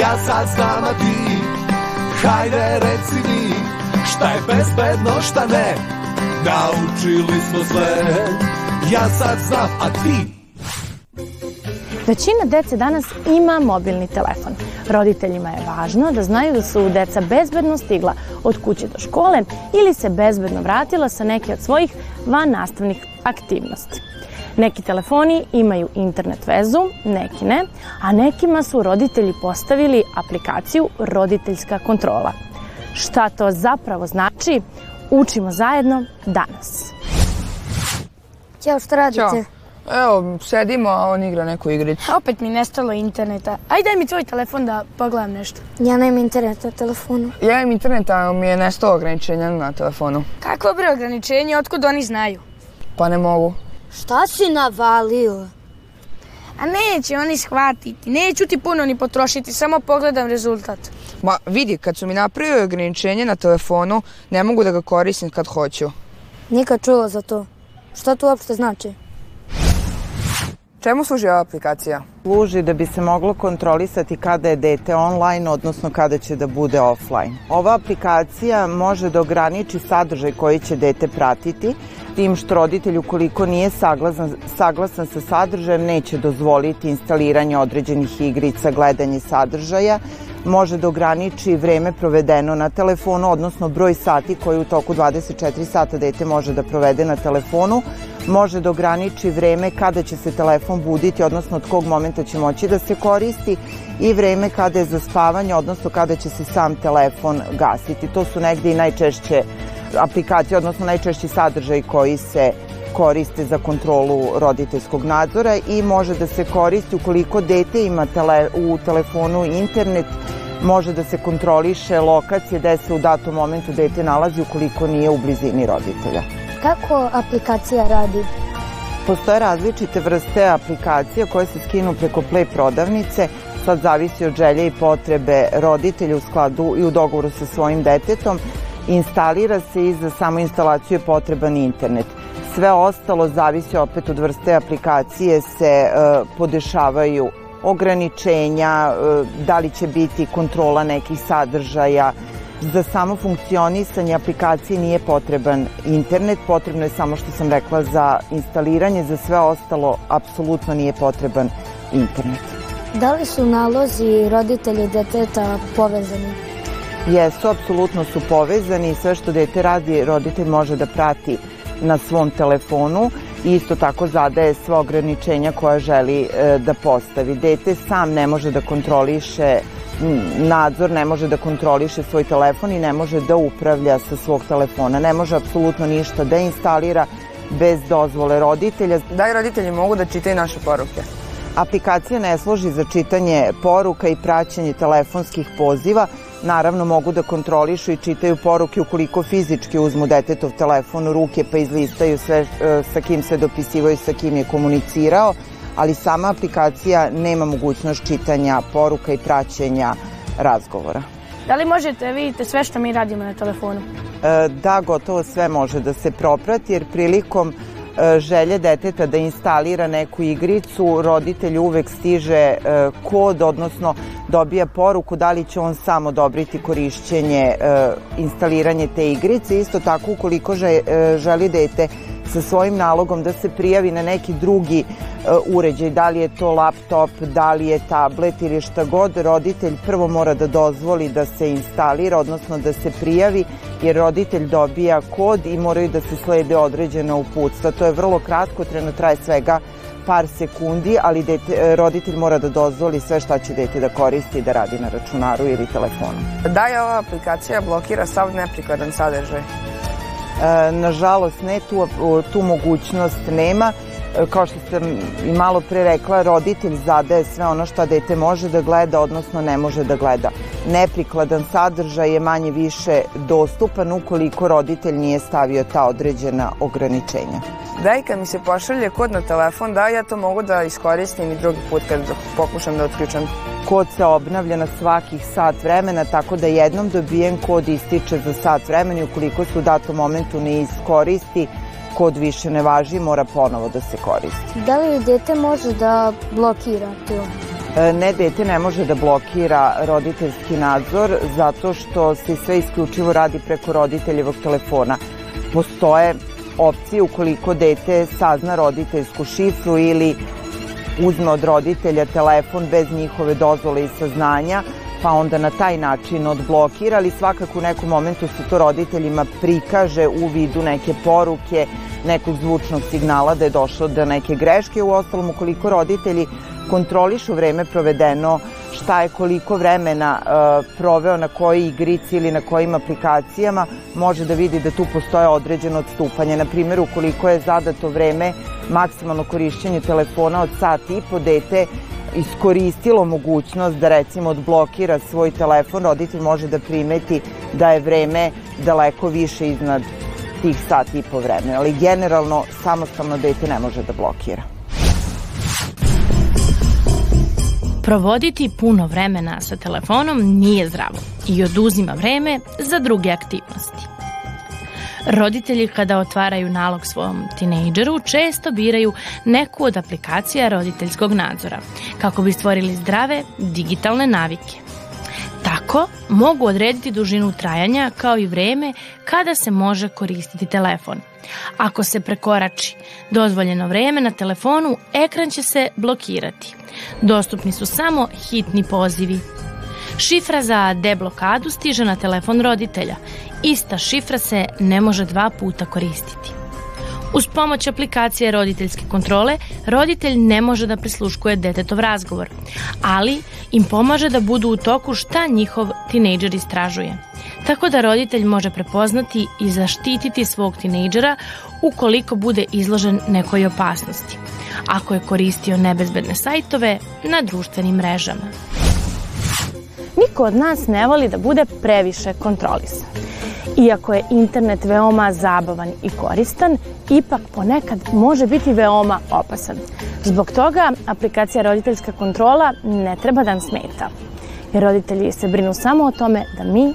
Ja sad znam, a ti Hajde reci mi Šta je bezbedno, šta ne Naučili smo sve Ja sad znam, a ti Većina dece danas ima mobilni telefon. Roditeljima je važno da znaju da su deca bezbedno stigla od kuće do škole ili se bezbedno vratila sa neke od svojih van nastavnih aktivnosti. Neki telefoni imaju internet vezu, neki ne, a nekima su roditelji postavili aplikaciju roditeljska kontrola. Šta to zapravo znači, učimo zajedno danas. Ćao, šta radite? Ćao. Evo, sedimo, a on igra neku igricu. Opet mi nestalo interneta. Ajde daj mi tvoj telefon da pogledam nešto. Ja nemam internet na telefonu. Ja imam internet, a mi je nestalo ograničenja na telefonu. Kakvo bre ograničenje, otkud oni znaju? Pa ne mogu. Šta si navalio? A neće oni shvatiti, neću ti puno ni potrošiti, samo pogledam rezultat. Ma vidi, kad su mi napravili ograničenje na telefonu, ne mogu da ga koristim kad hoću. Nikad čuo za to. Šta to uopšte znači? Čemu služi ova aplikacija? Služi da bi se moglo kontrolisati kada je dete online, odnosno kada će da bude offline. Ova aplikacija može da ograniči sadržaj koji će dete pratiti, tim što roditelj ukoliko nije saglasan, saglasan sa sadržajem neće dozvoliti instaliranje određenih igrica, gledanje sadržaja, može da ograniči vreme provedeno na telefonu, odnosno broj sati koji u toku 24 sata dete može da provede na telefonu, može da ograniči vreme kada će se telefon buditi, odnosno od kog momenta će moći da se koristi i vreme kada je za spavanje, odnosno kada će se sam telefon gasiti. To su negde i najčešće aplikacije, odnosno najčešći sadržaj koji se koriste za kontrolu roditeljskog nadzora i može da se koristi ukoliko dete ima tele, u telefonu internet, može da se kontroliše lokacije gde se u datom momentu dete nalazi ukoliko nije u blizini roditelja. Kako aplikacija radi? Postoje različite vrste aplikacija koje se skinu preko Play prodavnice, sad zavisi od želje i potrebe roditelja u skladu i u dogovoru sa svojim detetom. Instalira se i za samo instalaciju je potreban internet. Sve ostalo zavisi opet od vrste aplikacije se e, podešavaju ograničenja, e, da li će biti kontrola nekih sadržaja, Za samo funkcionisanje aplikacije nije potreban internet, potrebno je samo što sam rekla za instaliranje, za sve ostalo apsolutno nije potreban internet. Da li su nalozi roditelji deteta povezani? Jesu, apsolutno su povezani sve što dete radi roditelj može da prati na svom telefonu i isto tako zadaje sva ograničenja koja želi e, da postavi. Dete sam ne može da kontroliše nadzor ne može da kontroliše svoj telefon i ne može da upravlja sa svog telefona. Ne može apsolutno ništa da instalira bez dozvole roditelja. Da i roditelji mogu da čitaju naše poruke? Aplikacija ne služi za čitanje poruka i praćenje telefonskih poziva. Naravno mogu da kontrolišu i čitaju poruke ukoliko fizički uzmu detetov telefon u ruke pa izlistaju sve e, sa kim se dopisivaju, sa kim je komunicirao ali sama aplikacija nema mogućnost čitanja poruka i praćenja razgovora. Da li možete vidite sve što mi radimo na telefonu? E, da, gotovo sve može da se proprati jer prilikom e, želje deteta da instalira neku igricu, roditelj uvek stiže e, kod, odnosno dobija poruku da li će on sam odobriti korišćenje, instaliranje te igrice. Isto tako ukoliko želi dete sa svojim nalogom da se prijavi na neki drugi uh, uređaj, da li je to laptop, da li je tablet ili šta god, roditelj prvo mora da dozvoli da se instalira, odnosno da se prijavi, jer roditelj dobija kod i moraju da se slede određena uputstva. To je vrlo kratko, treno traje svega par sekundi, ali dete, roditelj mora da dozvoli sve šta će dete da koristi da radi na računaru ili telefonu. Da je ova aplikacija blokira sav neprikladan sadržaj? E, nažalost ne, tu, tu mogućnost nema. E, kao što sam i malo pre rekla, roditelj zadaje sve ono što dete može da gleda, odnosno ne može da gleda. Neprikladan sadržaj je manje više dostupan ukoliko roditelj nije stavio ta određena ograničenja. Da i kad mi se pošalje kod na telefon, da ja to mogu da iskoristim i drugi put kad pokušam da otključam Kod se obnavlja na svakih sat vremena, tako da jednom dobijen kod ističe za sat vremena i ukoliko se u datom momentu ne iskoristi, kod više ne važi, mora ponovo da se koristi. Da li dete može da blokira to? E, ne, dete ne može da blokira roditeljski nadzor zato što se sve isključivo radi preko roditeljevog telefona. Postoje opcije ukoliko dete sazna roditeljsku šifru ili uzme od roditelja telefon bez njihove dozvole i saznanja, pa onda na taj način odblokira, ali svakako u nekom momentu se to roditeljima prikaže u vidu neke poruke, nekog zvučnog signala da je došlo do neke greške. U ostalom, ukoliko roditelji kontrolišu vreme provedeno, šta je koliko vremena uh, proveo na koji igrici ili na kojim aplikacijama, može da vidi da tu postoje određeno odstupanje. Na primjer, ukoliko je zadato vreme maksimalno korišćenje telefona od sat i po dete iskoristilo mogućnost da recimo odblokira svoj telefon, roditelj može da primeti da je vreme daleko više iznad tih sat i po vremena, ali generalno samostalno dete ne može da blokira. Provoditi puno vremena sa telefonom nije zdravo i oduzima vreme za druge aktivnosti. Roditelji kada otvaraju nalog svom tinejdžeru često biraju neku od aplikacija roditeljskog nadzora kako bi stvorili zdrave digitalne navike. Tako mogu odrediti dužinu trajanja kao i vreme kada se može koristiti telefon. Ako se prekorači dozvoljeno vreme na telefonu, ekran će se blokirati. Dostupni su samo hitni pozivi. Šifra za deblokadu stiže na telefon roditelja. Ista šifra se ne može dva puta koristiti. Uz pomoć aplikacije roditeljske kontrole, roditelj ne može da prisluškuje detetov razgovor, ali im pomaže da budu u toku šta njihov tinejdžer istražuje. Tako da roditelj može prepoznati i zaštititi svog tinejdžera ukoliko bude izložen nekoj opasnosti, ako je koristio nebezbedne sajtove na društvenim mrežama. Niko od nas ne voli da bude previše kontrolisan. Iako je internet veoma zabavan i koristan, ipak ponekad može biti veoma opasan. Zbog toga aplikacija roditeljska kontrola ne treba da nam smeta. Jer roditelji se brinu samo o tome da mi